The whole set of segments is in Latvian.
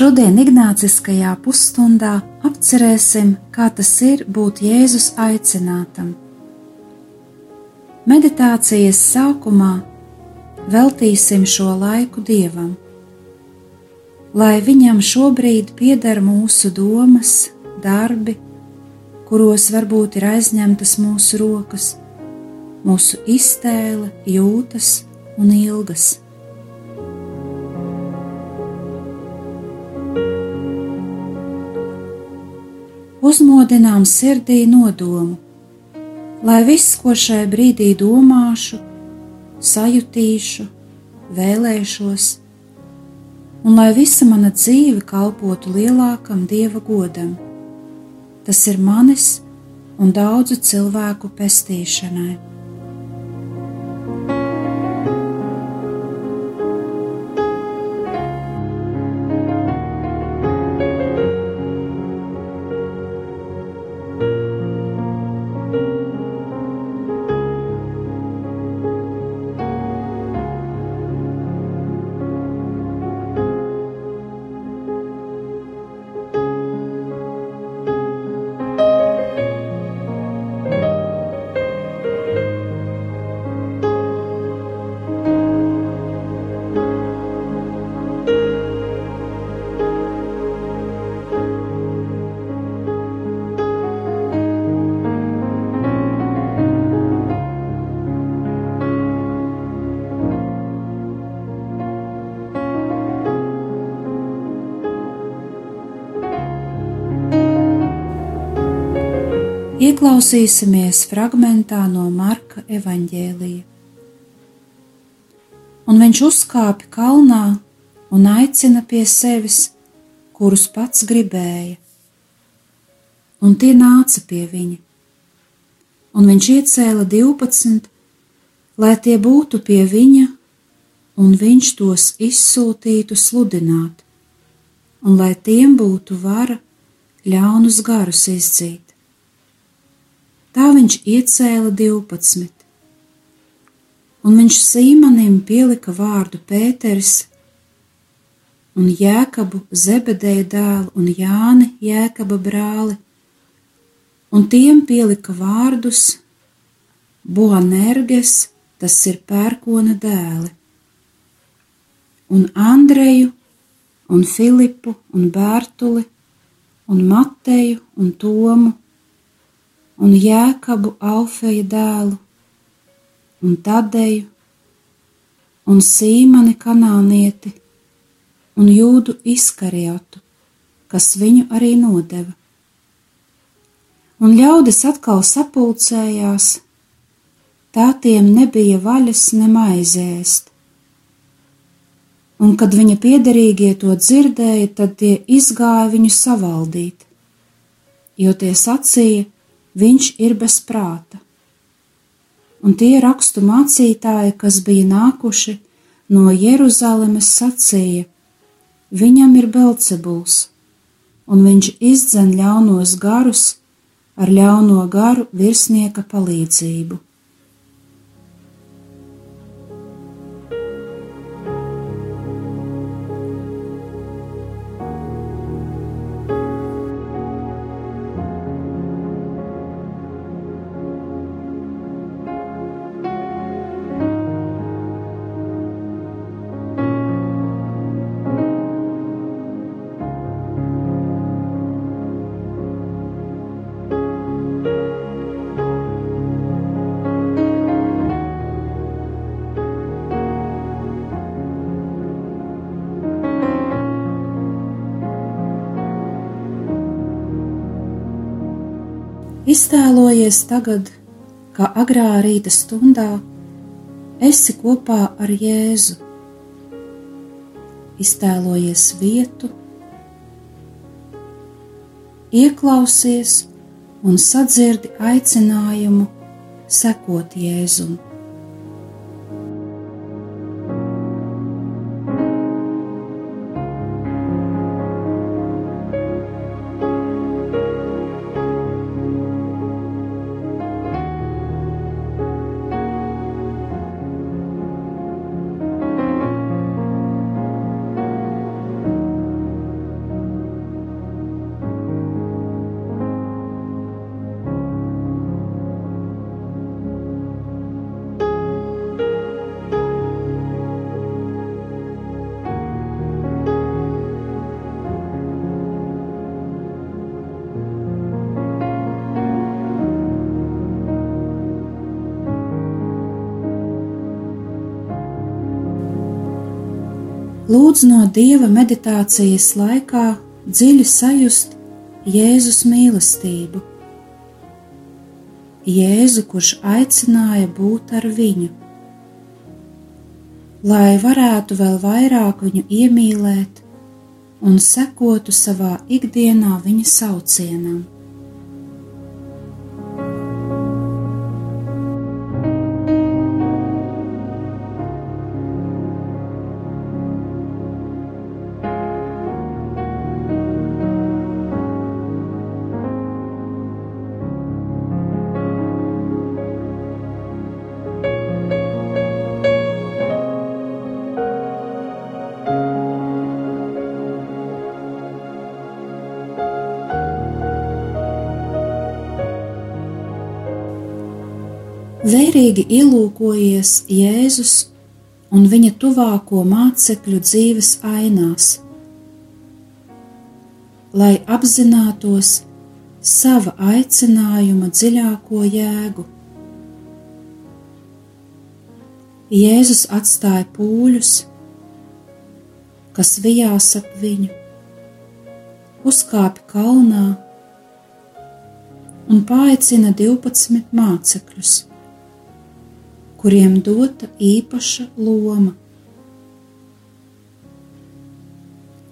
Šodien Ignāciskajā pusstundā apcerēsim, kā tas ir būt Jēzus aicinātam. Meditācijas sākumā veltīsim šo laiku Dievam, lai Viņam šobrīd pieder mūsu domas, darbi, kuros varbūt ir aizņemtas mūsu rokas, mūsu iztēle, jūtas un ilgas. Uzmodinām sirdī nodomu, lai viss, ko šai brīdī domāšu, sajutīšu, vēlēšos, un lai visa mana dzīve kalpotu lielākam dieva godam. Tas ir manis un daudzu cilvēku pestīšanai. Ieklausīsimies fragmentā no Marka evaņģēlija. Un viņš uzkāpa kalnā un aicina pie sevis, kurus pats gribēja. Un tie nāca pie viņa. Un viņš iecēla divpadsmit, lai tie būtu pie viņa, un viņš tos izsūtītu sludināt, un lai tiem būtu vara ļaunus garus izdzīt. Tā viņš iecēla divpadsmit. Un viņš Sīmanim pielika vārdu Pēters, un Jēkabu Zebedēja dēlu un Jāni Jēkaba brāli, un tiem pielika vārdus Boanerges, tas ir pērkona dēli, un Andreju, un Filipu, un Bērtuli, un Mateju, un Tomu, un Jēkabu Alfeja dēlu, un Tadeju, un Sīmani kanānieti, un Jūdu Iskariotu, kas viņu arī nodeva. Un ļaudis atkal sapulcējās, tā tiem nebija vaļas nemaizēst. Un, kad viņa piederīgie to dzirdēja, tad tie izgāja viņu savaldīt, jo tie sacīja, viņš ir bez prāta. Un tie rakstu mācītāji, kas bija nākuši no Jeruzalemes, sacīja: Viņam ir Belcebuls, un viņš izdzen ļaunos garus ar ļauno garu virsnieka palīdzību. Priecājies tagad, kā agrā rīta stundā esi kopā ar Jēzu. Iztēlojies vietu, ieklausies un sadzirdi aicinājumu sekot Jēzumam. Lūdzu no dieva meditācijas laikā dziļi sajust Jēzus mīlestību. Jēzu, kurš aicināja būt ar viņu, lai varētu vēl vairāk viņu iemīlēt un sekotu savā ikdienā viņa saucienam. Vērīgi ielūkojies Jēzus un viņa tuvāko mācekļu dzīves ainās, lai apzinātos sava aicinājuma dziļāko jēgu. Jēzus atstāja pūļus, kas vijās ap viņu, uzkāpa kalnā un paaicina 12 mācekļus kuriem dota īpaša loma.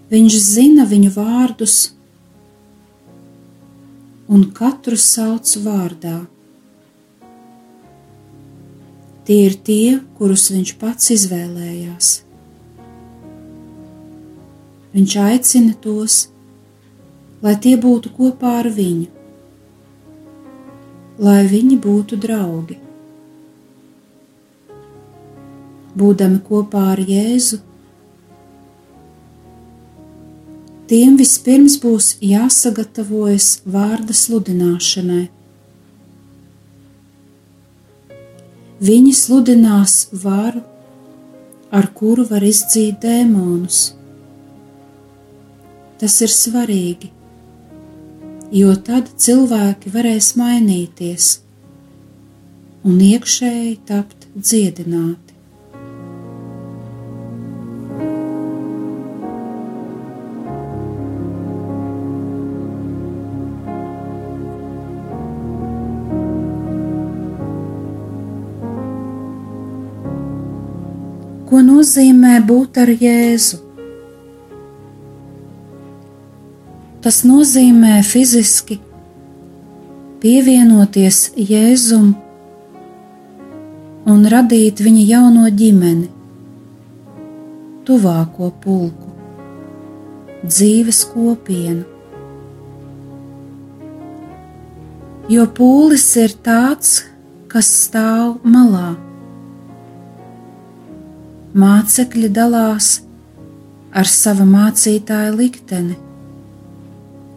Viņš zina viņu vārdus un katru sauc vārdā. Tie ir tie, kurus viņš pats izvēlējās. Viņš aicina tos, lai tie būtu kopā ar viņu, lai viņi būtu draugi. Būdami kopā ar Jēzu. Tiem vispirms būs jāsagatavojas vārda sludināšanai. Viņi sludinās varu, ar kuru var izdzīt dēmonus. Tas ir svarīgi, jo tad cilvēki varēs mainīties un iekšēji tapt dziedināti. Nozīmē būt ar Jēzu. Tas nozīmē fiziski pievienoties Jēzum un radīt viņa jauno ģimeni, tuvāko pulku, dzīves kopienu. Jo pūlis ir tāds, kas stāv malā mācekļi dalās ar sava mācītāja likteni,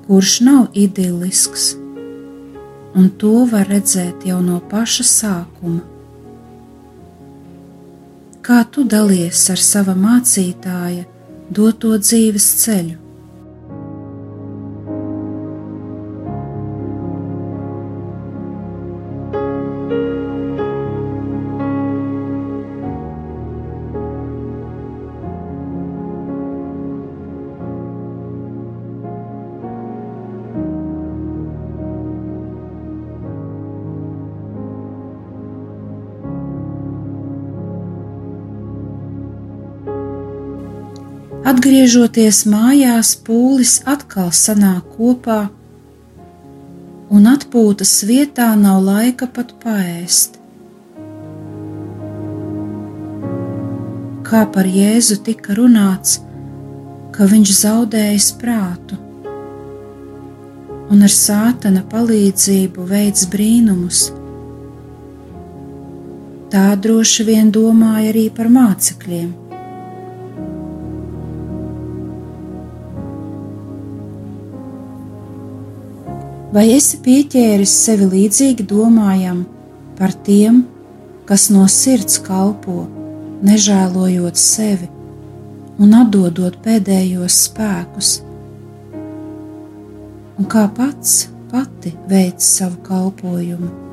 kurš nav idillisks, un to var redzēt jau no paša sākuma. Kā tu dalies ar sava mācītāja doto dzīves ceļu? Atgriežoties mājās, pūlis atkal sanāk kopā un atpūtas vietā nav laika pat paēst. Kā par Jēzu tika runāts, ka viņš zaudējis prātu un ar sātana palīdzību veids brīnumus. Tā droši vien domāja arī par mācekļiem. Vai esi pieķēris sevi līdzīgi domājam par tiem, kas no sirds kalpo, nežēlojot sevi un atdodot pēdējos spēkus? Un kā pats pati veic savu kalpošanu?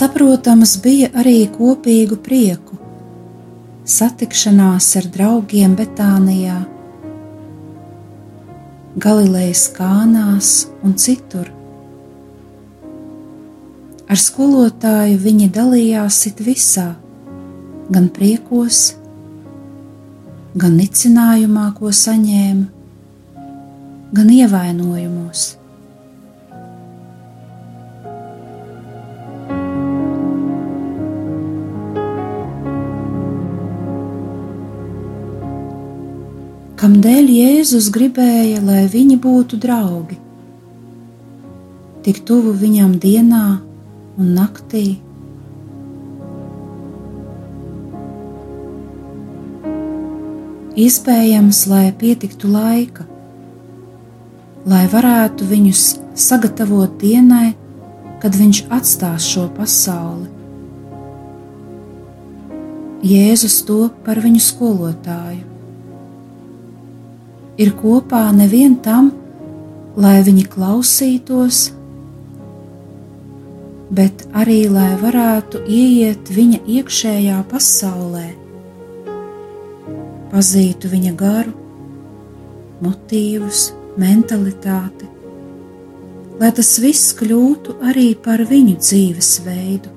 Saprotams, bija arī kopīgu prieku, satikšanās ar draugiem Betānijā, Galilejas kānās un citur. Ar skolotāju viņi dalījās it visā, gan priekos, gan nicinājumā, ko saņēma, gan ievainojumos. Kam dēļ Jēzus gribēja, lai viņi būtu draugi, tik tuvu viņam dienā un naktī. Iespējams, lai pietiktu laika, lai varētu viņus sagatavot dienai, kad viņš atstās šo pasauli. Jēzus to par viņu skolotāju ir kopā nevien tam, lai viņi klausītos, bet arī lai varētu ieiet viņa iekšējā pasaulē, pazītu viņa garu, motīvus, mentalitāti, lai tas viss kļūtu arī par viņu dzīvesveidu.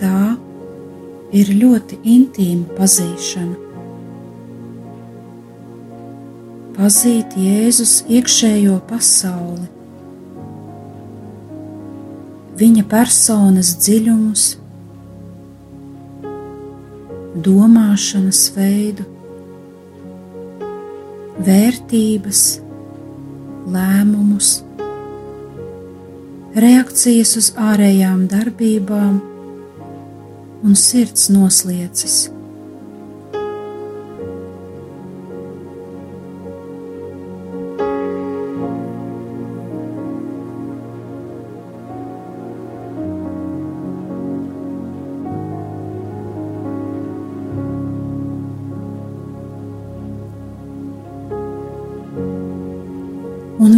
Tā ir ļoti intīma pazīšana. Pazīt Jēzus iekšējo pasauli, viņa personas dziļumus, domāšanas veidu, vērtības, lēmumus, reakcijas uz ārējām darbībām un sirds noslieces.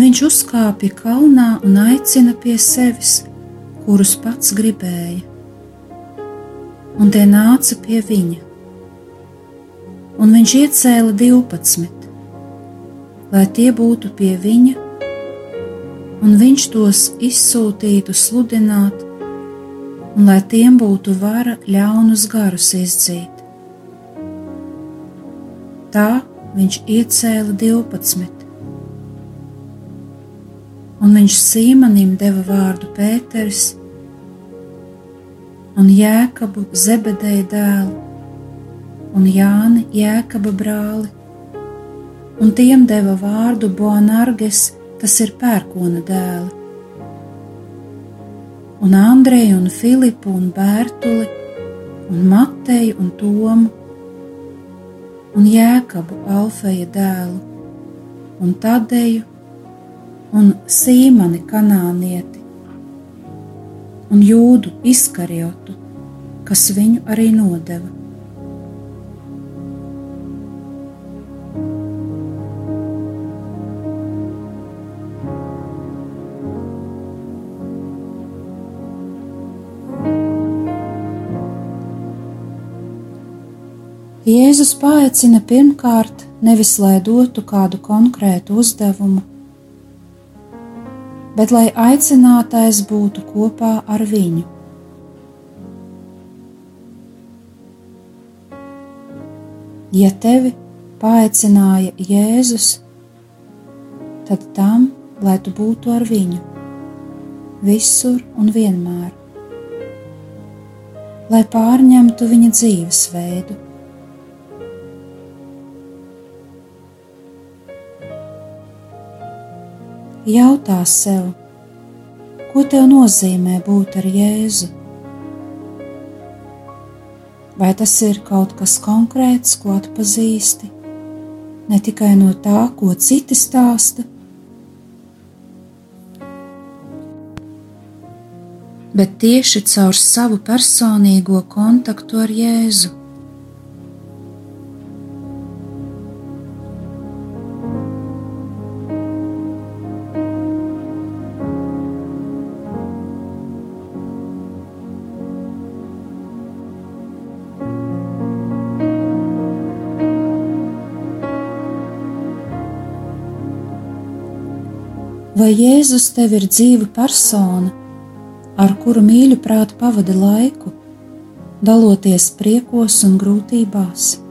Viņš uzkāpa kalnā un aicina pie sevis, kurus pats gribēja. Un tie nāca pie viņa. Un viņš iecēla divpadsmit, lai tie būtu pie viņa, un viņš tos izsūtītu sludināt, un lai tiem būtu vara ļaunus garus izdzīt. Tā viņš iecēla divpadsmit un viņš Sīmanim deva vārdu Pēters un Jēkabu Zebedeja dēlu un Jāni Jēkaba brāli, un tiem deva vārdu Boanarges, tas ir pērkona dēli, un Andreju un Filipu un Bērtuli un Mateju un Tomu un Jēkabu Alfeja dēlu un Tadeju un Sīmani kanānieti un Jūdu Iskariotu, kas viņu arī nodeva. Jēzus paaicina pirmkārt nevis lai dotu kādu konkrētu uzdevumu, bet lai aicinātais būtu kopā ar viņu. Ja tevi paaicināja Jēzus, tad tam, lai tu būtu ar viņu, visur un vienmēr, lai pārņemtu viņa dzīvesveidu jautā sev, ko tev nozīmē būt ar Jēzu? Vai tas ir kaut kas konkrēts, ko atpazīsti, ne tikai no tā, ko citi stāsta, bet tieši caur savu personīgo kontaktu ar Jēzu? Vai Jēzus tev ir dzīva persona, ar kuru mīļu prātu pavadi laiku, daloties priekos un grūtībās?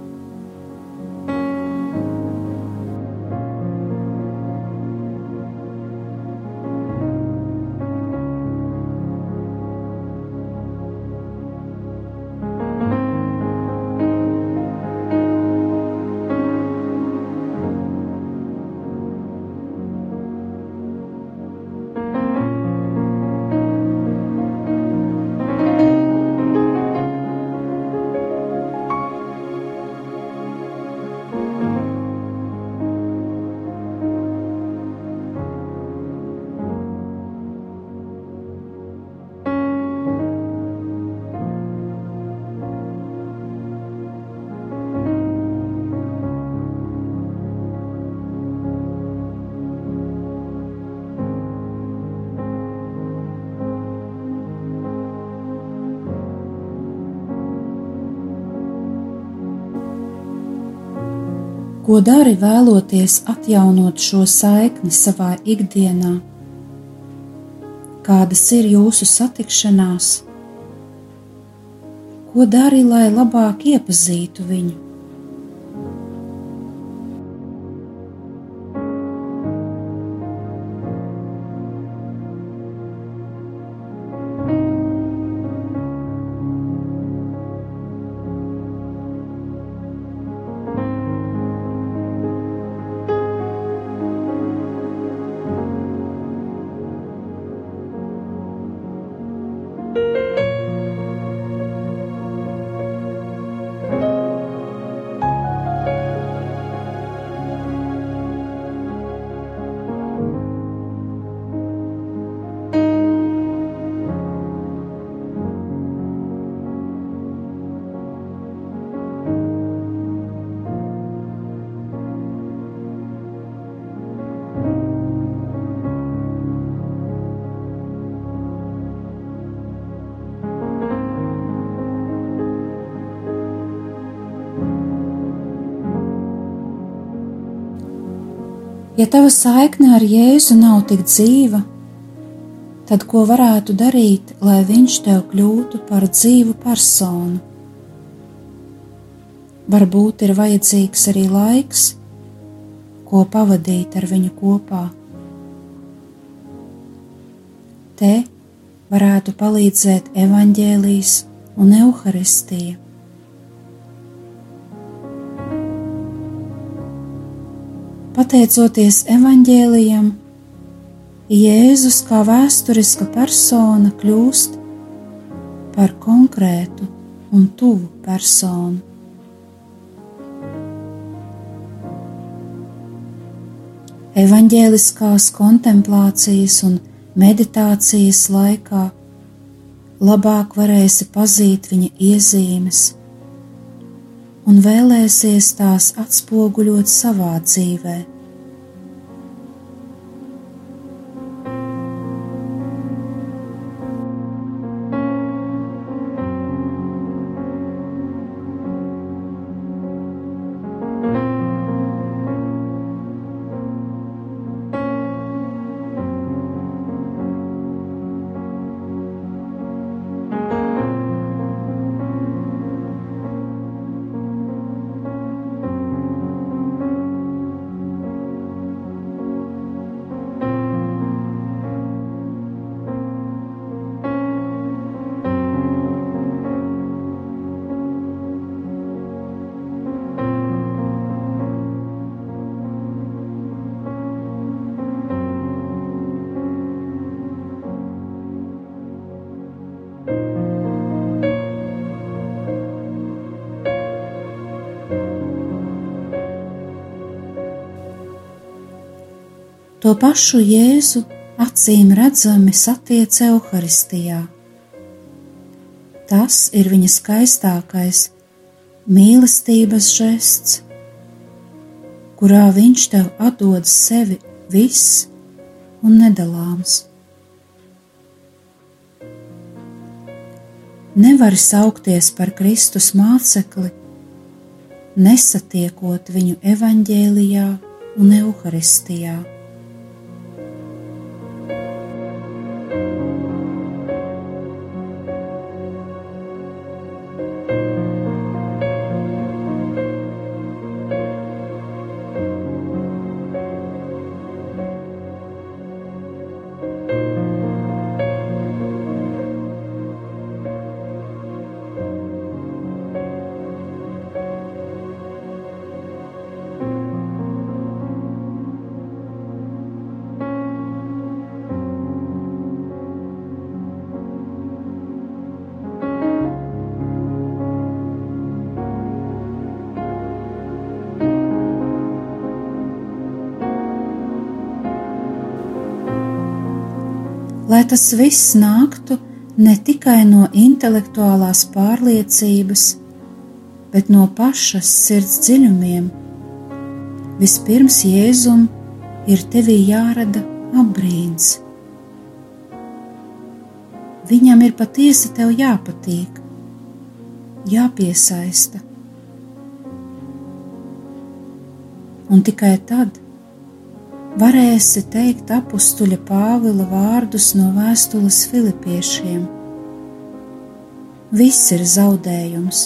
Ko dari vēloties atjaunot šo saikni savā ikdienā? Kādas ir jūsu satikšanās? Ko dari, lai labāk iepazītu viņu? Ja tava saikne ar Jēzu nav tik dzīva, tad ko varētu darīt, lai viņš tev kļūtu par dzīvu personu? Varbūt ir vajadzīgs arī laiks, ko pavadīt ar viņu kopā. Te varētu palīdzēt evaņģēlijas un evaharistija. Pateicoties evaņģēlijam, Jēzus kā vēsturiska persona kļūst par konkrētu un tuvu personu. Evanģēliskās kontemplācijas un meditācijas laikā labāk varēsi pazīt viņa iezīmes un vēlēsies tās atspoguļot savā dzīvēm To pašu Jēzu acīm redzami satiek Euharistijā. Tas ir viņa skaistākais mīlestības žests, kurā viņš tev atdod sevi viss un nedalāms. Nevari saukties par Kristus mācekli, nesatiekot viņu evaņģēlijā un evaharistijā. Tas viss nāktu ne tikai no intelektuālās pārliecības, bet no pašas sirds dziļumiem. Vispirms Jēzum ir tevī jārada apbrīns. Viņam ir patiesi tev jāpatīk, jāpiesaista. Un tikai tad, varēsi teikt apstuļa Pāvila vārdus no vēstules Filipiešiem. Viss ir zaudējums,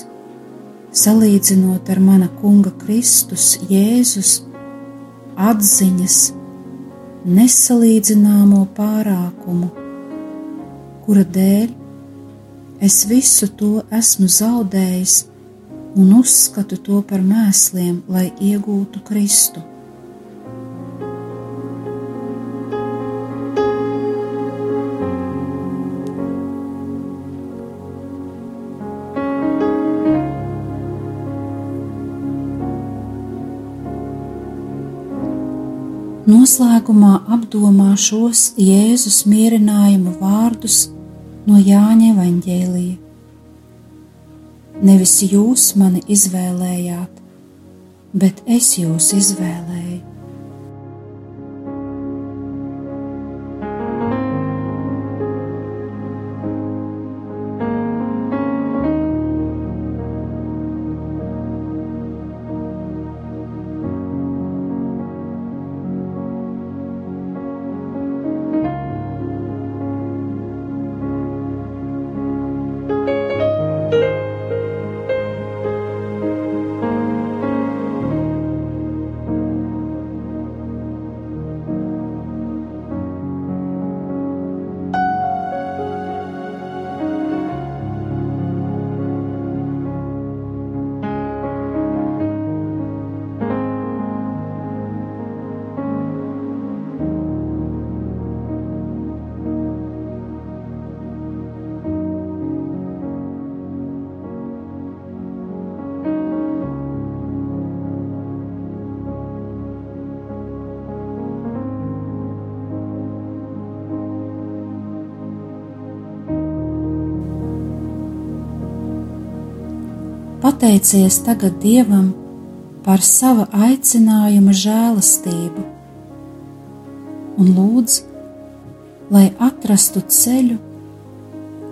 salīdzinot ar mana kunga Kristus, Jēzus atziņas nesalīdzināmo pārākumu, kura dēļ es visu to esmu zaudējis un uzskatu to par mēsliem, lai iegūtu Kristu. Noslēgumā apdomā šos Jēzus mierinājumu vārdus no Jāņa evaņģēlija. Nevis jūs mani izvēlējāt, bet es jūs izvēlēju. Pateicies tagad Dievam par sava aicinājuma žēlastību un lūdz, lai atrastu ceļu,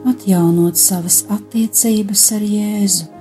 atjaunot savas attiecības ar Jēzu.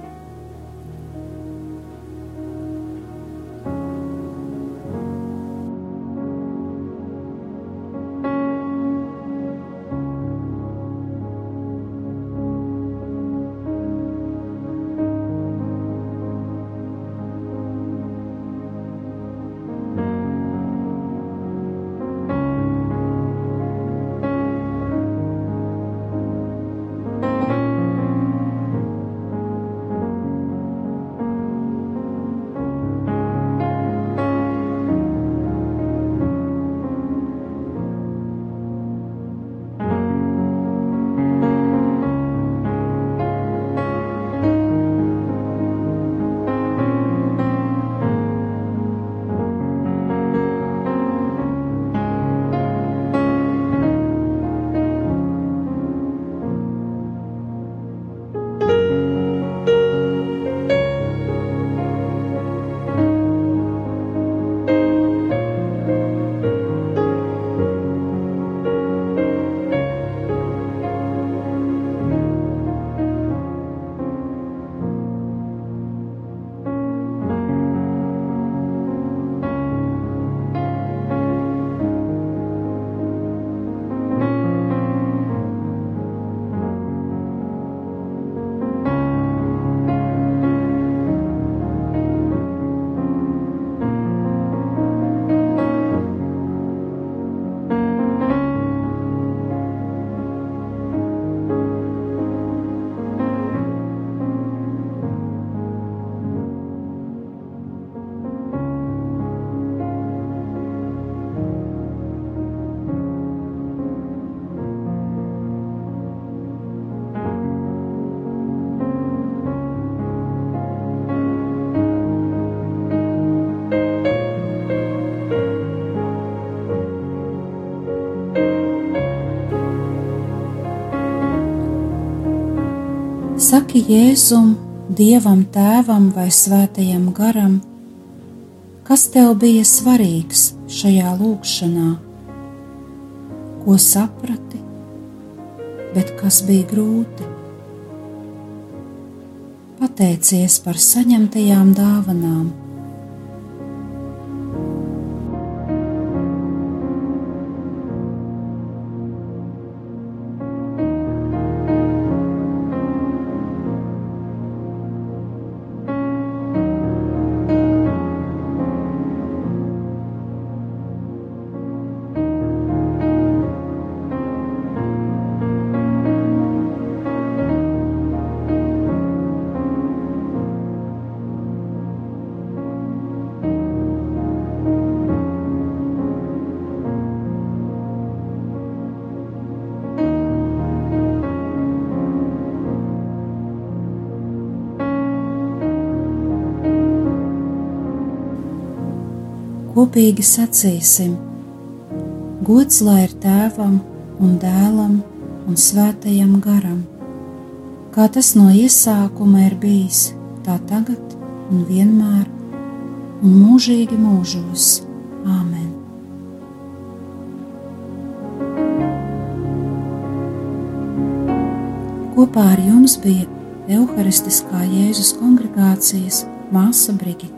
Saki Jēzum, Dievam, Tēvam vai Svētajam Garam, kas tev bija svarīgs šajā lūkšanā, ko saprati, bet kas bija grūti. Pateicies par saņemtajām dāvanām kopīgi sacīsim: Gods lai ir tēvam un dēlam un svētajam garam, kā tas no iesākuma ir bijis, tā tagad un vienmēr un mūžīgi mūžos. Āmen! Kopā ar jums bija Euharistiskā Jēzus kongregācijas māsa Brigita.